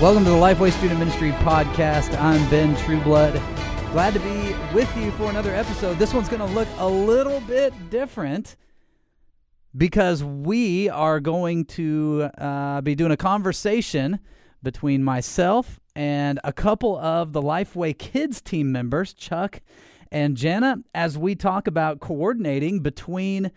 Welcome to the Lifeway Student Ministry Podcast. I'm Ben Trueblood. Glad to be with you for another episode. This one's going to look a little bit different because we are going to uh, be doing a conversation between myself and a couple of the Lifeway Kids team members, Chuck and Jana, as we talk about coordinating between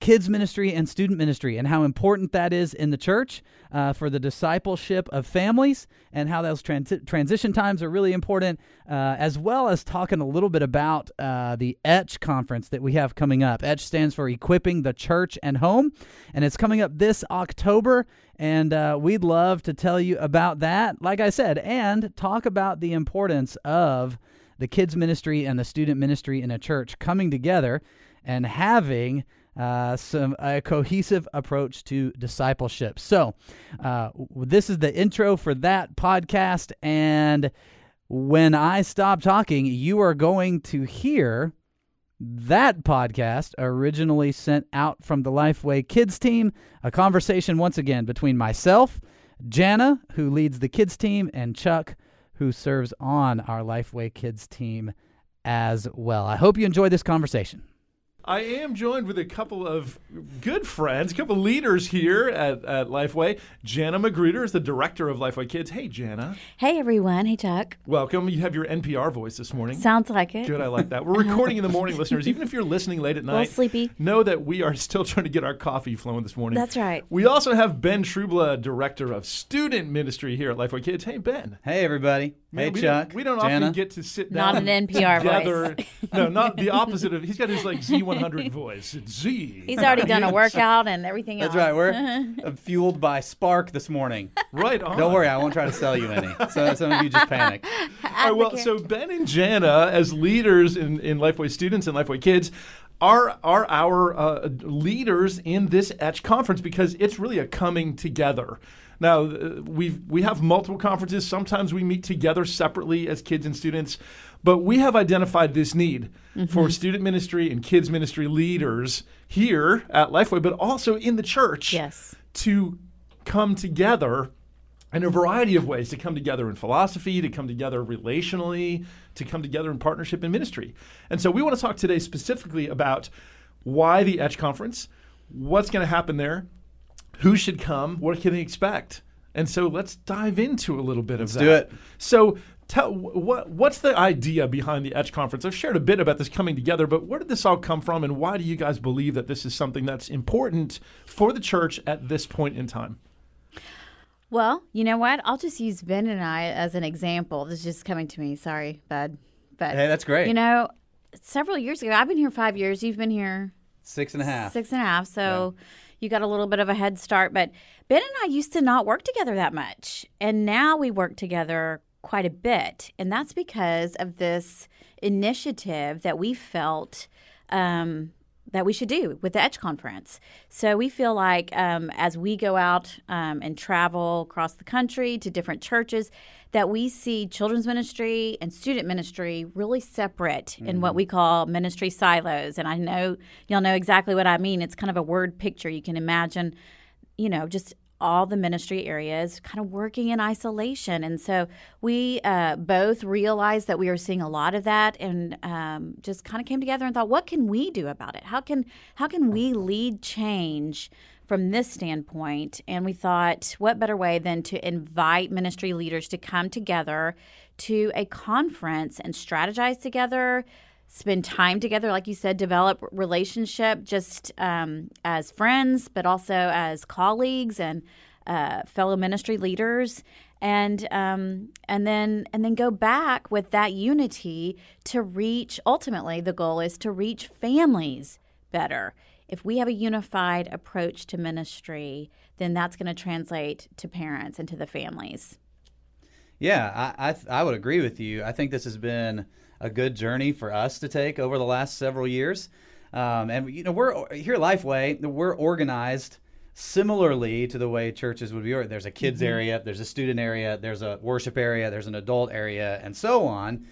kids ministry and student ministry and how important that is in the church uh, for the discipleship of families and how those transi- transition times are really important uh, as well as talking a little bit about uh, the etch conference that we have coming up. Etch stands for equipping the church and home and it's coming up this october and uh, we'd love to tell you about that like i said and talk about the importance of the kids ministry and the student ministry in a church coming together and having uh, some a cohesive approach to discipleship. So, uh, this is the intro for that podcast, and when I stop talking, you are going to hear that podcast originally sent out from the Lifeway Kids team. A conversation once again between myself, Jana, who leads the kids team, and Chuck, who serves on our Lifeway Kids team as well. I hope you enjoy this conversation. I am joined with a couple of good friends, a couple of leaders here at, at Lifeway. Jana Magruder is the director of Lifeway Kids. Hey, Jana. Hey, everyone. Hey, Chuck. Welcome. You have your NPR voice this morning. Sounds like it. Good. I like that. We're recording in the morning, listeners. Even if you're listening late at night, a little sleepy. know that we are still trying to get our coffee flowing this morning. That's right. We also have Ben Trueblood, director of student ministry here at Lifeway Kids. Hey, Ben. Hey, everybody. Man, hey, we Chuck. Don't, we don't Jana. often get to sit Not an NPR together. voice. no, not the opposite of. He's got his like Z100 voice. It's Z. He's already done a workout and everything That's else. right. We're fueled by Spark this morning. right on. Don't worry, I won't try to sell you any. So some of you just panic. All right, well, so Ben and Jana, as leaders in, in Lifeway students and Lifeway kids, are are our uh, leaders in this Etch conference because it's really a coming together. Now uh, we we have multiple conferences. Sometimes we meet together separately as kids and students, but we have identified this need for student ministry and kids ministry leaders here at Lifeway, but also in the church Yes. to come together in a variety of ways to come together in philosophy, to come together relationally, to come together in partnership and ministry. And so we want to talk today specifically about why the Etch Conference, what's going to happen there, who should come, what can they expect. And so let's dive into a little bit of that. do it. So tell what what's the idea behind the Etch Conference? I've shared a bit about this coming together, but where did this all come from and why do you guys believe that this is something that's important for the church at this point in time? Well, you know what? I'll just use Ben and I as an example. This is just coming to me. Sorry, bud. But Hey, that's great. You know, several years ago, I've been here five years. You've been here Six and a half. six and a half. So you got a little bit of a head start. But Ben and I used to not work together that much. And now we work together quite a bit. And that's because of this initiative that we felt um, that we should do with the Etch Conference. So we feel like um, as we go out um, and travel across the country to different churches, that we see children's ministry and student ministry really separate in what we call ministry silos. And I know y'all know exactly what I mean. It's kind of a word picture. You can imagine, you know, just all the ministry areas kind of working in isolation. And so we uh, both realized that we were seeing a lot of that and um, just kind of came together and thought, what can we do about it? How can, how can we lead change? From this standpoint, and we thought, what better way than to invite ministry leaders to come together to a conference and strategize together, spend time together, like you said, develop relationship just um, as friends, but also as colleagues and uh, fellow ministry leaders, and um, and then and then go back with that unity to reach. Ultimately, the goal is to reach families better. If we have a unified approach to ministry, then that's going to translate to parents and to the families. Yeah, I, I I would agree with you. I think this has been a good journey for us to take over the last several years. Um, and you know, we're here at Lifeway. We're organized similarly to the way churches would be. or- There's a kids area, there's a student area, there's a worship area, there's an adult area, and so on.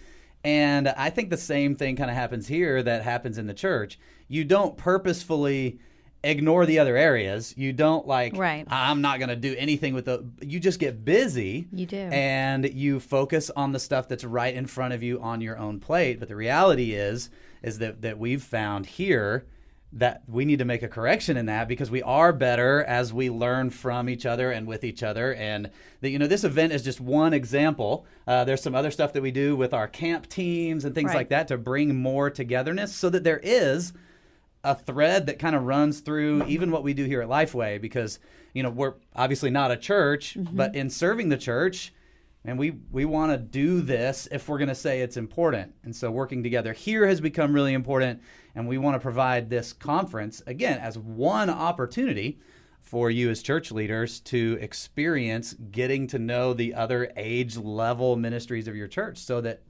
And I think the same thing kind of happens here that happens in the church. You don't purposefully ignore the other areas. You don't like, Right. I'm not going to do anything with the. You just get busy. You do. And you focus on the stuff that's right in front of you on your own plate. But the reality is, is that, that we've found here that we need to make a correction in that because we are better as we learn from each other and with each other. And that you know, this event is just one example. Uh, there's some other stuff that we do with our camp teams and things Right. like that to bring more togetherness, so that there is a thread that kind of runs through mm-hmm. even what we do here at Lifeway because you know we're obviously not a church, mm-hmm. but in serving the church, and we we want to do this if we're going to say it's important. And so working together here has become really important, and we want to provide this conference again as one opportunity for you as church leaders to experience getting to know the other age level ministries of your church so that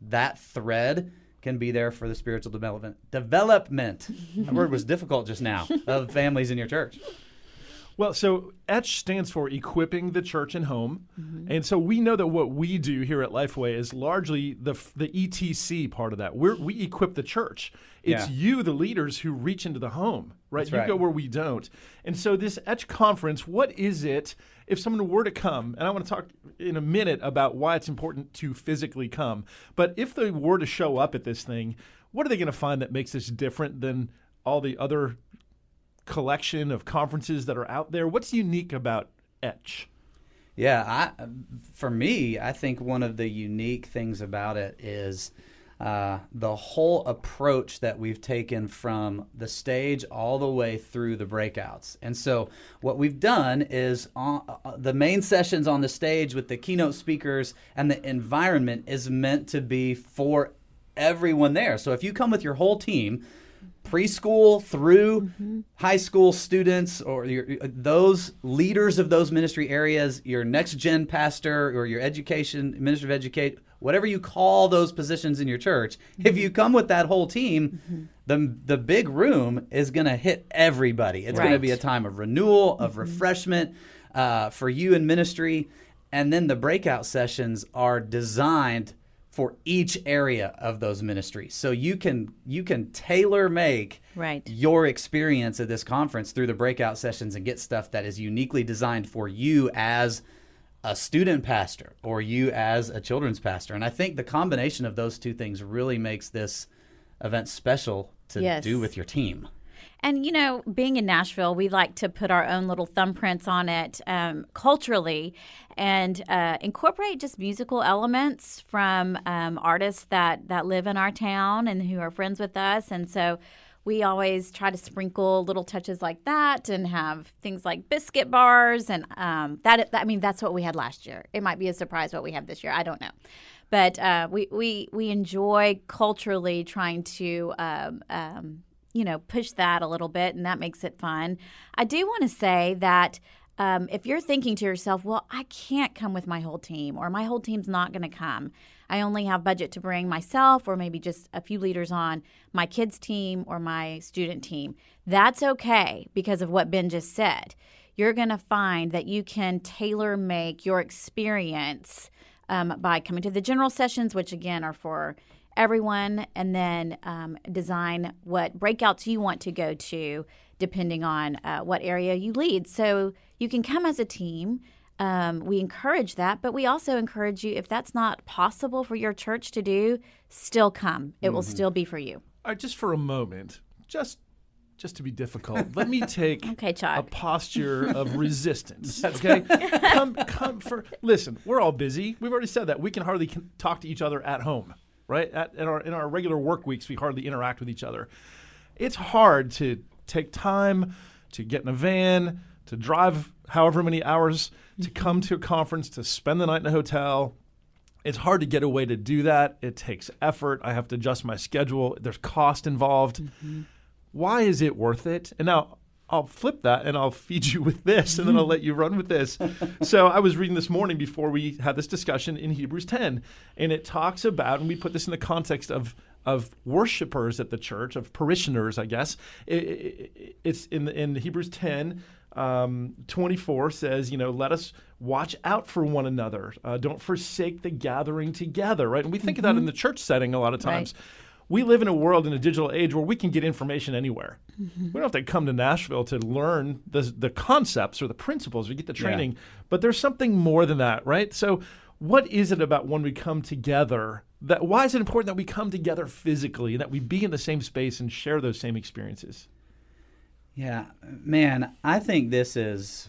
that thread can be there for the spiritual development development. That word was difficult just now of families in your church Well, so ETCH stands for Equipping the Church and Home. Mm-hmm. And so we know that what we do here at Lifeway is largely the, the ETC part of that. We're, we equip the church. It's Yeah. you, the leaders, who reach into the home, right? That's you right. go where we don't. And so this ETCH conference, what is it if someone were to come? And I want to talk in a minute about why it's important to physically come. But if they were to show up at this thing, what are they going to find that makes this different than all the other collection of conferences that are out there. What's unique about Etch? Yeah, I, for me, I think one of the unique things about it is uh, the whole approach that we've taken from the stage all the way through the breakouts. And so, what we've done is on, uh, the main sessions on the stage with the keynote speakers and the environment is meant to be for everyone there. So, if you come with your whole team, preschool through mm-hmm. high school students or your, those leaders of those ministry areas, your next gen pastor or your education minister of educate, whatever you call those positions in your church, if mm-hmm. you come with that whole team, mm-hmm. the the big room is going to hit everybody. It's going to be a time of renewal, of refreshment uh, for you in ministry, and then the breakout sessions are designed for each area of those ministries. So you can you can tailor make Right. your experience at this conference through the breakout sessions and get stuff that is uniquely designed for you as a student pastor or you as a children's pastor. And I think the combination of those two things really makes this event special to Yes. do with your team. And you know, being in Nashville, we like to put our own little thumbprints on it um, culturally, and uh, incorporate just musical elements from um, artists that that live in our town and who are friends with us. And so, we always try to sprinkle little touches like that, and have things like biscuit bars, and um, that. I mean, that's what we had last year. It might be a surprise what we have this year. I don't know. But uh, we, we we enjoy culturally trying to um, um, you know, push that a little bit, and that makes it fun. I do want to say that um, if you're thinking to yourself, well, I can't come with my whole team, or my whole team's not going to come, I only have budget to bring myself, or maybe just a few leaders on my kids' team or my student team, that's okay because of what Ben just said. You're going to find that you can tailor make your experience um, by coming to the general sessions, which again are for everyone, and then um, design what breakouts you want to go to depending on uh, what area you lead. So you can come as a team. Um, we encourage that, but we also encourage you if that's not possible for your church to do, still come. It will still be for you. All right, just for a moment, just just to be difficult, let me take Okay, a posture of resistance. Okay, come come for. Listen, we're all busy. We've already said that we can hardly talk to each other at home, right? At, in our in our regular work weeks, we hardly interact with each other. It's hard to take time to get in a van, to drive however many hours, to mm-hmm. come to a conference, to spend the night in a hotel, it's hard to get away to do that. It takes effort. I have to adjust my schedule. There's cost involved. Mm-hmm. Why is it worth it? And now I'll flip that and I'll feed you with this and then I'll let you run with this. so I was reading this morning before we had this discussion in Hebrews 10 and it talks about and we put this in the context of of worshipers at the church, of parishioners, I guess. It- it- it's in in Hebrews 10 um, 24 says, you know, let us watch out for one another. Uh, don't forsake the gathering together, right? And we think of that in the church setting a lot of times. We live in a world in a digital age where we can get information anywhere. Mm-hmm. We don't have to come to Nashville to learn the the concepts or the principles or get the training, but there's something more than that, right? So what is it about when we come together that why is it important that we come together physically and that we be in the same space and share those same experiences? Yeah, man, I think this is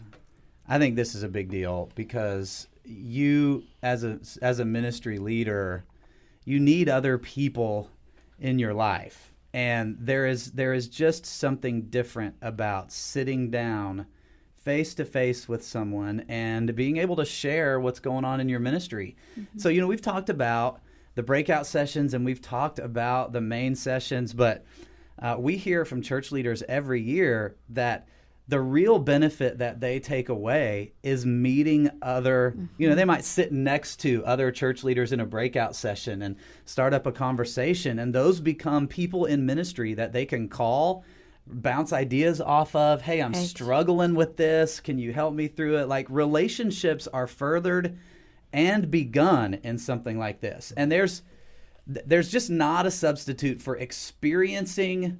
I think this is a big deal because you as a as a ministry leader, you need other people in your life. And there is there is just something different about sitting down face to face with someone and being able to share what's going on in your ministry. So, you know, we've talked about the breakout sessions and we've talked about the main sessions, but uh, we hear from church leaders every year that the real benefit that they take away is meeting other, you know, they might sit next to other church leaders in a breakout session and start up a conversation. And those become people in ministry that they can call, bounce ideas off of. Hey, I'm struggling with this. Can you help me through it? Like relationships are furthered and begun in something like this. And there's, there's just not a substitute for experiencing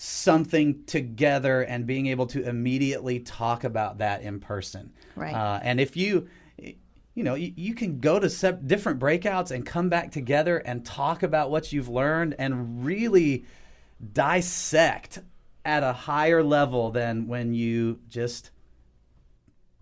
something together and being able to immediately talk about that in person. Right. Uh, and if you, you know, you, you can go to sep- different breakouts and come back together and talk about what you've learned and really dissect at a higher level than when you just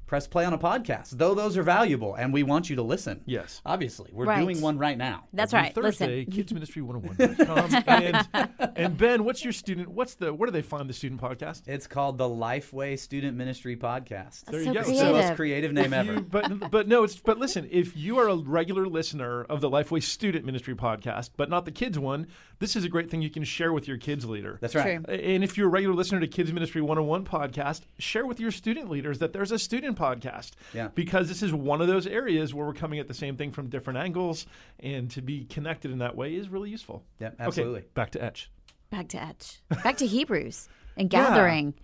press play on a podcast. Though those are valuable and we want you to listen. Yes. Obviously, we're Right. doing one right now. That's Every right. Thursday, Listen. kidsministry101.com. and, and Ben, what's your student? What's the? Where do they find the student podcast? It's called the Lifeway Student Ministry Podcast. There so you go. It's the creative. most creative name ever. you- but but no, it's but listen. If you are a regular listener of the Lifeway Student Ministry podcast, but not the kids one, this is a great thing you can share with your kids leader. That's right. True. And if you're a regular listener to Kids Ministry 101 podcast, share with your student leaders that there's a student podcast. Yeah. Because this is one of those areas where we're coming at the same thing from different angles, and to be connected in that way is really useful. Yeah, Okay, absolutely. back to Etch. back to etch back to hebrews and Yeah. gathering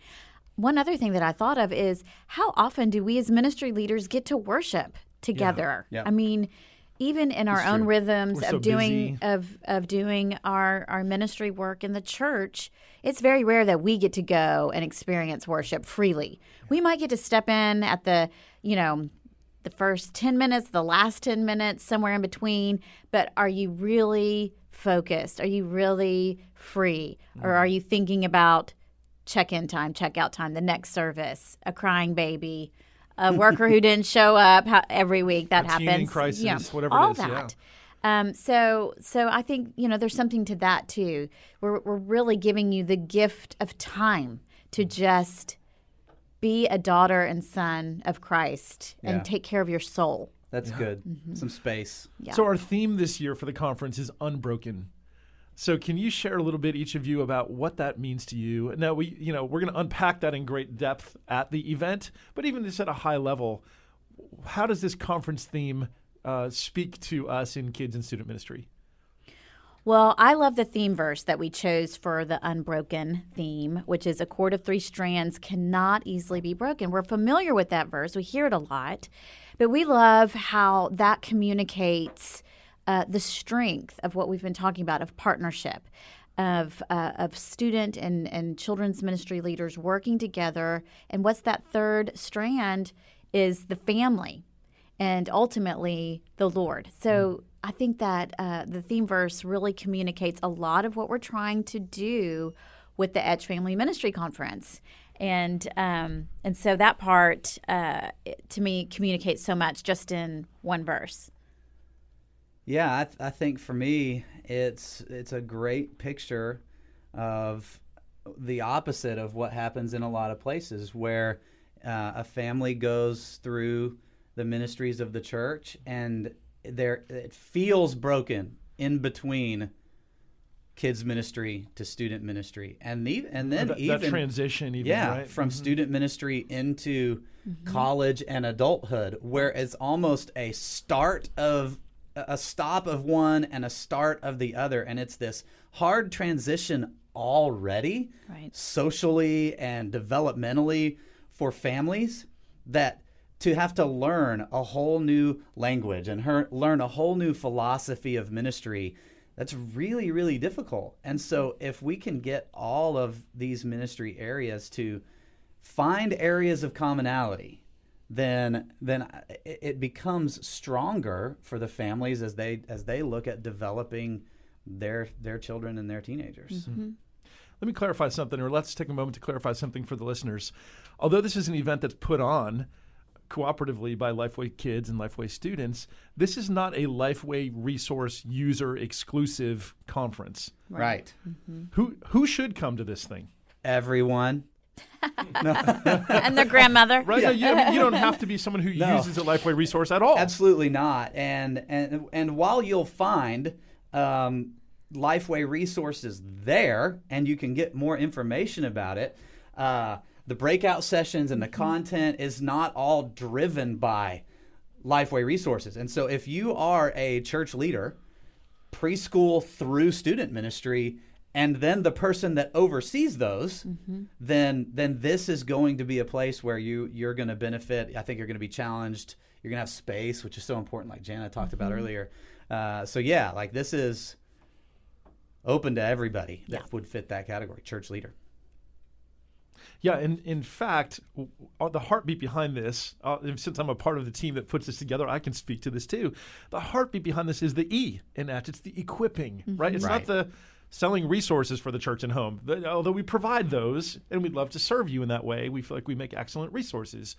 one other thing that i thought of is how often do we as ministry leaders get to worship together Yeah. i mean even in our own rhythms We're of so doing busy. of of doing our our ministry work in the church it's very rare that we get to go and experience worship freely we might get to step in at the you know the first 10 minutes, the last 10 minutes, somewhere in between. But are you really focused? Are you really free? Or are you thinking about check in time, check out time, the next service, a crying baby, a worker who didn't show up how, every week? That A happens. teething crisis, Yeah, whatever it all is, yeah. that. Um, so, so I think you know there's something to that too. We're we're really giving you the gift of time to just be a daughter and son of Christ Yeah. and take care of your soul. That's good. Mm-hmm. Some space. Yeah. So our theme this year for the conference is unbroken. So can you share a little bit each of you about what that means to you? Now we you know, we're going to unpack that in great depth at the event, but even just at a high level, how does this conference theme uh, speak to us in kids and student ministry? Well, I love the theme verse that we chose for the unbroken theme, which is a cord of three strands cannot easily be broken. We're familiar with that verse, we hear it a lot, but we love how that communicates uh, the strength of what we've been talking about of partnership. Of, uh, of student and, and children's ministry leaders working together. And what's that third strand is the family and ultimately the Lord. So I think that uh, the theme verse really communicates a lot of what we're trying to do with the Etch Family Ministry Conference. And um, and so that part uh, to me communicates so much just in one verse. Yeah, I, th- I think for me, it's it's a great picture of the opposite of what happens in a lot of places where uh, a family goes through the ministries of the church and there it feels broken in between kids ministry to student ministry and the, and then that, even that transition even yeah, right? from Mhm. student ministry into college and adulthood, where it's almost a start of a stop of one and a start of the other, and it's this hard transition already, Right. socially and developmentally for families that to have to learn a whole new language and her, learn a whole new philosophy of ministry that's really really difficult. And so if we can get all of these ministry areas to find areas of commonality, then then it it becomes stronger for the families as they as they look at developing their their children and their teenagers. Mm-hmm. Mm-hmm. Let me clarify something, or let's take a moment to clarify something for the listeners. Although this is an event that's put on cooperatively by Lifeway kids and Lifeway students, this is not a Lifeway resource user exclusive conference. Right. Who who should come to this thing? Everyone. and their grandmother. Right? No, you, I mean, you don't have to be someone who No. uses a Lifeway resource at all. Absolutely not. And and and while you'll find um, Lifeway resources there, and you can get more information about it, uh, the breakout sessions and the content is not all driven by Lifeway resources. And so, if you are a church leader, preschool through student ministry and then the person that oversees those then then this is going to be a place where you you're going to benefit i think you're going to be challenged you're going to have space which is so important like jana talked about earlier uh, so yeah like this is open to everybody that Yeah. would fit that category church leader Yeah, and in fact, w- w- the heartbeat behind this, uh, since I'm a part of the team that puts this together, I can speak to this too. The heartbeat behind this is the E in that it's the equipping, right? It's Right. not the selling resources for the church and home. Although we provide those, and we'd love to serve you in that way, we feel like we make excellent resources.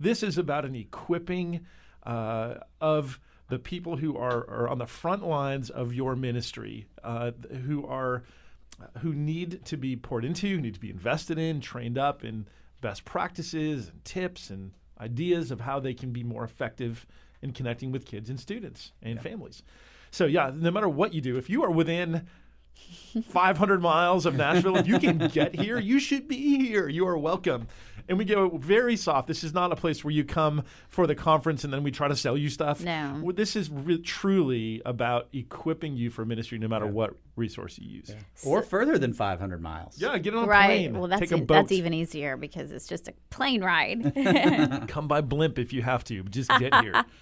This is about an equipping uh, of the people who are, are on the front lines of your ministry, uh, who are who need to be poured into, who need to be invested in, trained up in best practices and tips and ideas of how they can be more effective in connecting with kids and students and families. So yeah, no matter what you do, if you are within 500 miles of Nashville, if you can get here, you should be here. You are welcome. And we go very soft. This is not a place where you come for the conference and then we try to sell you stuff. No. Well, This is re- truly about equipping you for ministry no matter what resource you use. or further than 500 miles Yeah, get on a Right. plane. Well, that's take a e- boat. that's even easier because it's just a plane ride. Come by blimp if you have to. Just get here.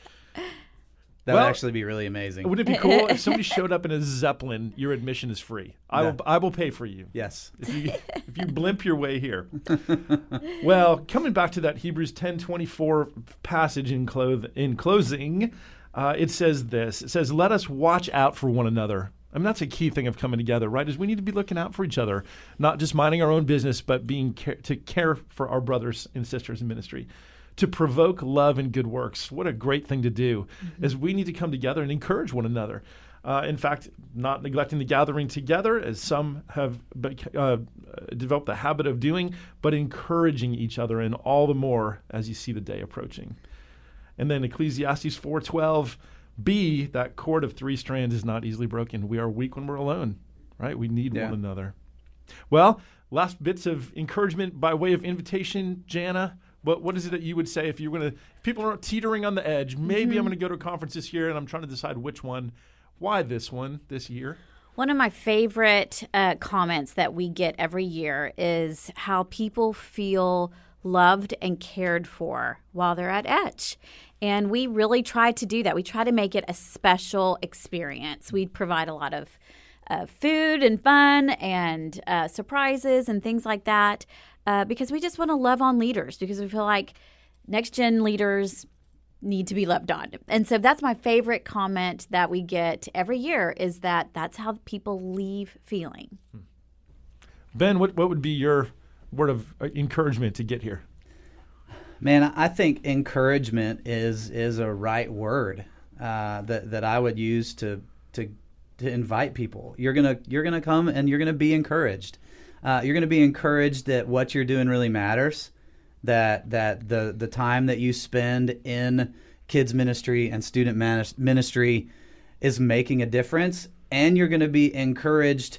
that well- would actually be really amazing Wouldn't it be cool if somebody showed up in a zeppelin? Your admission is free. I will. I will pay for you. yes If you if you blimp your way here. well, coming back to that Hebrews ten twenty four passage in cloth in closing, uh, it says this. It says, "Let us watch out for one another." I mean, that's a key thing of coming together, right? Is we need to be looking out for each other, not just minding our own business, but being care, to care for our brothers and sisters in ministry, to provoke love and good works. What a great thing to do! Is we need to come together and encourage one another. Uh, in fact, not neglecting the gathering together, as some have uh, developed the habit of doing, but encouraging each other, and all the more as you see the day approaching. And then Ecclesiastes 4:12, B, that cord of three strands is not easily broken. We are weak when we're alone, right? We need Yeah. one another. Well, last bits of encouragement by way of invitation, Jana. What what is it that you would say if you're gonna if people are teetering on the edge? Maybe I'm gonna go to a conference this year and I'm trying to decide which one. Why this one this year? One of my favorite uh, comments that we get every year is how people feel loved and cared for while they're at Etch. And we really try to do that. We try to make it a special experience. We provide a lot of uh, food and fun and uh, surprises and things like that uh, because we just want to love on leaders because we feel like next gen leaders need to be loved on. And so that's my favorite comment that we get every year is that that's how people leave feeling. Ben, what what would be your word of uh, encouragement to get here? Man, I think encouragement is is a right word uh, that that I would use to to to invite people. You're gonna you're gonna come and you're gonna be encouraged. Uh, you're gonna be encouraged that what you're doing really matters. That that the the time that you spend in kids ministry and student manis- ministry is making a difference, and you're gonna be encouraged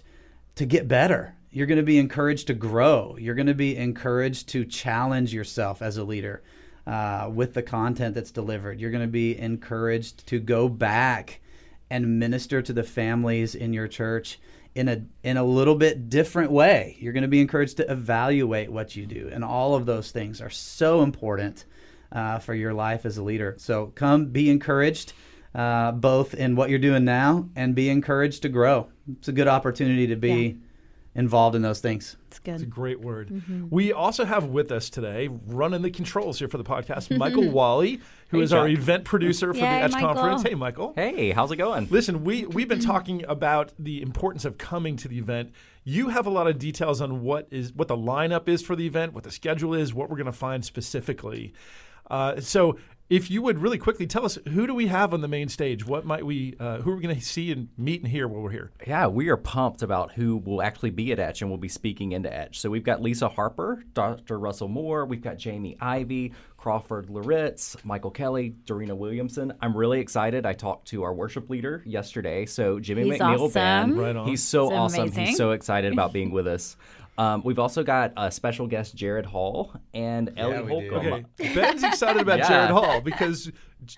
to get better. You're to be encouraged to grow. You're to be encouraged to challenge yourself as a leader uh, with the content that's delivered. You're going to be encouraged to go back and minister to the families in your church in a in a little bit different way. You're going to be encouraged to evaluate what you do, and all of those things are so important uh, for your life as a leader. So come, be encouraged. uh, both in what you're doing now and be encouraged to grow. It's a good opportunity to be involved in those things. It's It's a great word. Mm-hmm. We also have with us today, running the controls here for the podcast, Michael Wally, who Hey, is our event producer for Yay, the Etch Michael. Conference. Hey, Michael. Hey, how's it going? Listen, we, we've been talking about the importance of coming to the event. You have a lot of details on what is what the lineup is for the event, what the schedule is, what we're going to find specifically. Uh, so, if you would really quickly tell us who do we have on the main stage? What might we, uh, who are we going to see and meet and hear while we're here? Yeah, we are pumped about who will actually be at Etch and will be speaking into Etch. So we've got Lisa Harper, Dr. Russell Moore, we've got Jamie Ivey, Crawford Loritts, Michael Kelly, Dorena Williamson. I'm really excited. I talked to our worship leader yesterday. So Jimmy He's McNeil awesome. Band. Right on. He's so It's awesome. amazing. He's so excited about being with us. Um, we've also got a special guest, Jared Hall, and Ellie we. Holcomb. Okay, Ben's excited about Yeah. Jared Hall because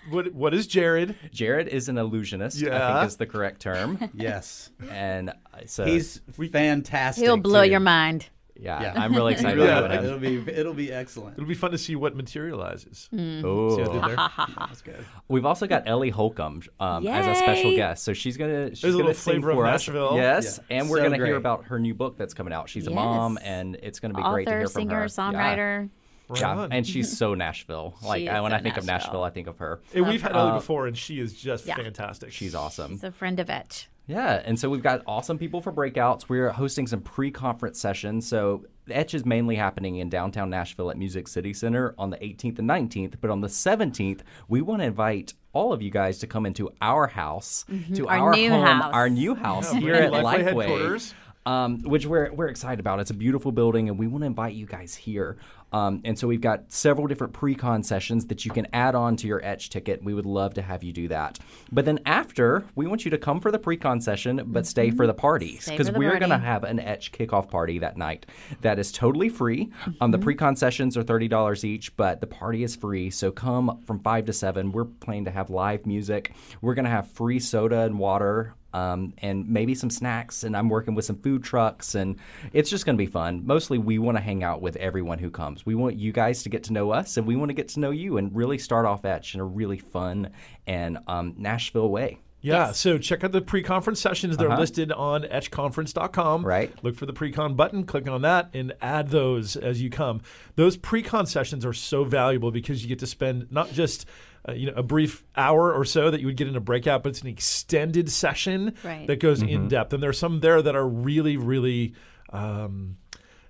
what what is Jared? Jared is an illusionist, I Yeah. think is the correct term. Yes. and uh, so He's fantastic. He'll blow too. your mind. Yeah, Yeah. I'm really excited Yeah. about him. It'll be it'll be excellent. It'll be fun to see what materializes. Mm. Oh. See what they? That's good. We've also got Ellie Holcomb um, as a special guest, so she's gonna she's There's gonna little sing flavor of for us. Nashville. Yes, Yeah. and we're So gonna hear about her new book that's coming out. She's a mom, and it's gonna be great to Author, hear from singer, her. Yeah. songwriter. Right Yeah, on. and she's so Nashville. Like I, when so I think of Nashville. Nashville, I think of her. And we've had Ellie Uh, before, and she is just Yeah. fantastic. She's awesome. He's a friend of Etch. Yeah, and so we've got awesome people for breakouts. We're hosting some pre-conference sessions. So Etch is mainly happening in downtown Nashville at Music City Center on the 18th and 19th, but on the 17th, we want to invite all of you guys to come into our house, to Mm-hmm. Our our, new home, house. our new house Yeah, here at Lifeway Lifeway. headquarters. Um, which we're we're excited about. It's a beautiful building, and we want to invite you guys here. Um, and so we've got several different pre-con sessions that you can add on to your Etch ticket. We would love to have you do that. But then after, we want you to come for the pre-con session, but stay for the parties because we're going to have an Etch kickoff party that night. That is totally free. Um, the pre-con sessions are thirty dollars each, but the party is free. So come from five to seven. We're planning to have live music. We're going to have free soda and water um, and maybe some snacks. And I'm working with some food trucks, and it's just going to be fun. Mostly, we want to hang out with everyone who comes. We want you guys to get to know us, and we want to get to know you, and really start off Etch in a really fun and um, Nashville way. Yeah, so check out the pre-conference sessions. They're Uh-huh. listed on etchconference.com. Right. Look for the pre-con button, click on that, and add those as you come. Those pre-con sessions are so valuable because you get to spend not just uh, you know a brief hour or so that you would get in a breakout, but it's an extended session Right. that goes Mm-hmm. in depth. And there's some there that are really, really um,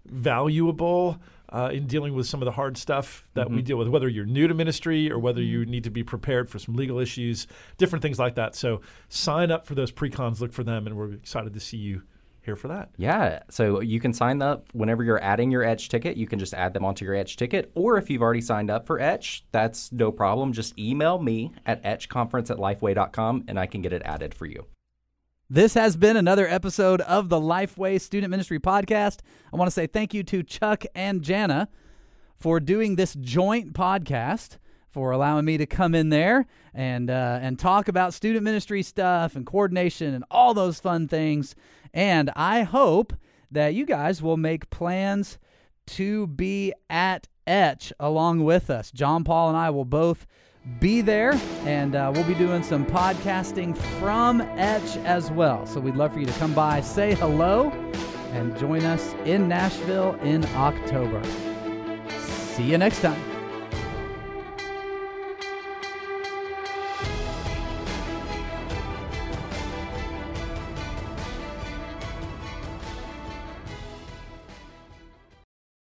valuable. Uh, in dealing with some of the hard stuff that Mm-hmm. we deal with, whether you're new to ministry or whether you need to be prepared for some legal issues, different things like that. So sign up for those pre-cons, look for them, and we're excited to see you here for that. Yeah, so you can sign up whenever you're adding your Etch ticket. You can just add them onto your Etch ticket, or if you've already signed up for Etch, that's no problem. Just email me at etchconference at lifeway.com, and I can get it added for you. This has been another episode of the Lifeway Student Ministry Podcast. I want to say thank you to Chuck and Jana for doing this joint podcast, for allowing me to come in there and uh, and talk about student ministry stuff and coordination and all those fun things. And I hope that you guys will make plans to be at Etch along with us. John Paul and I will both be there, and uh, we'll be doing some podcasting from Etch as well. So we'd love for you to come by, say hello, and join us in Nashville in October. See you next time.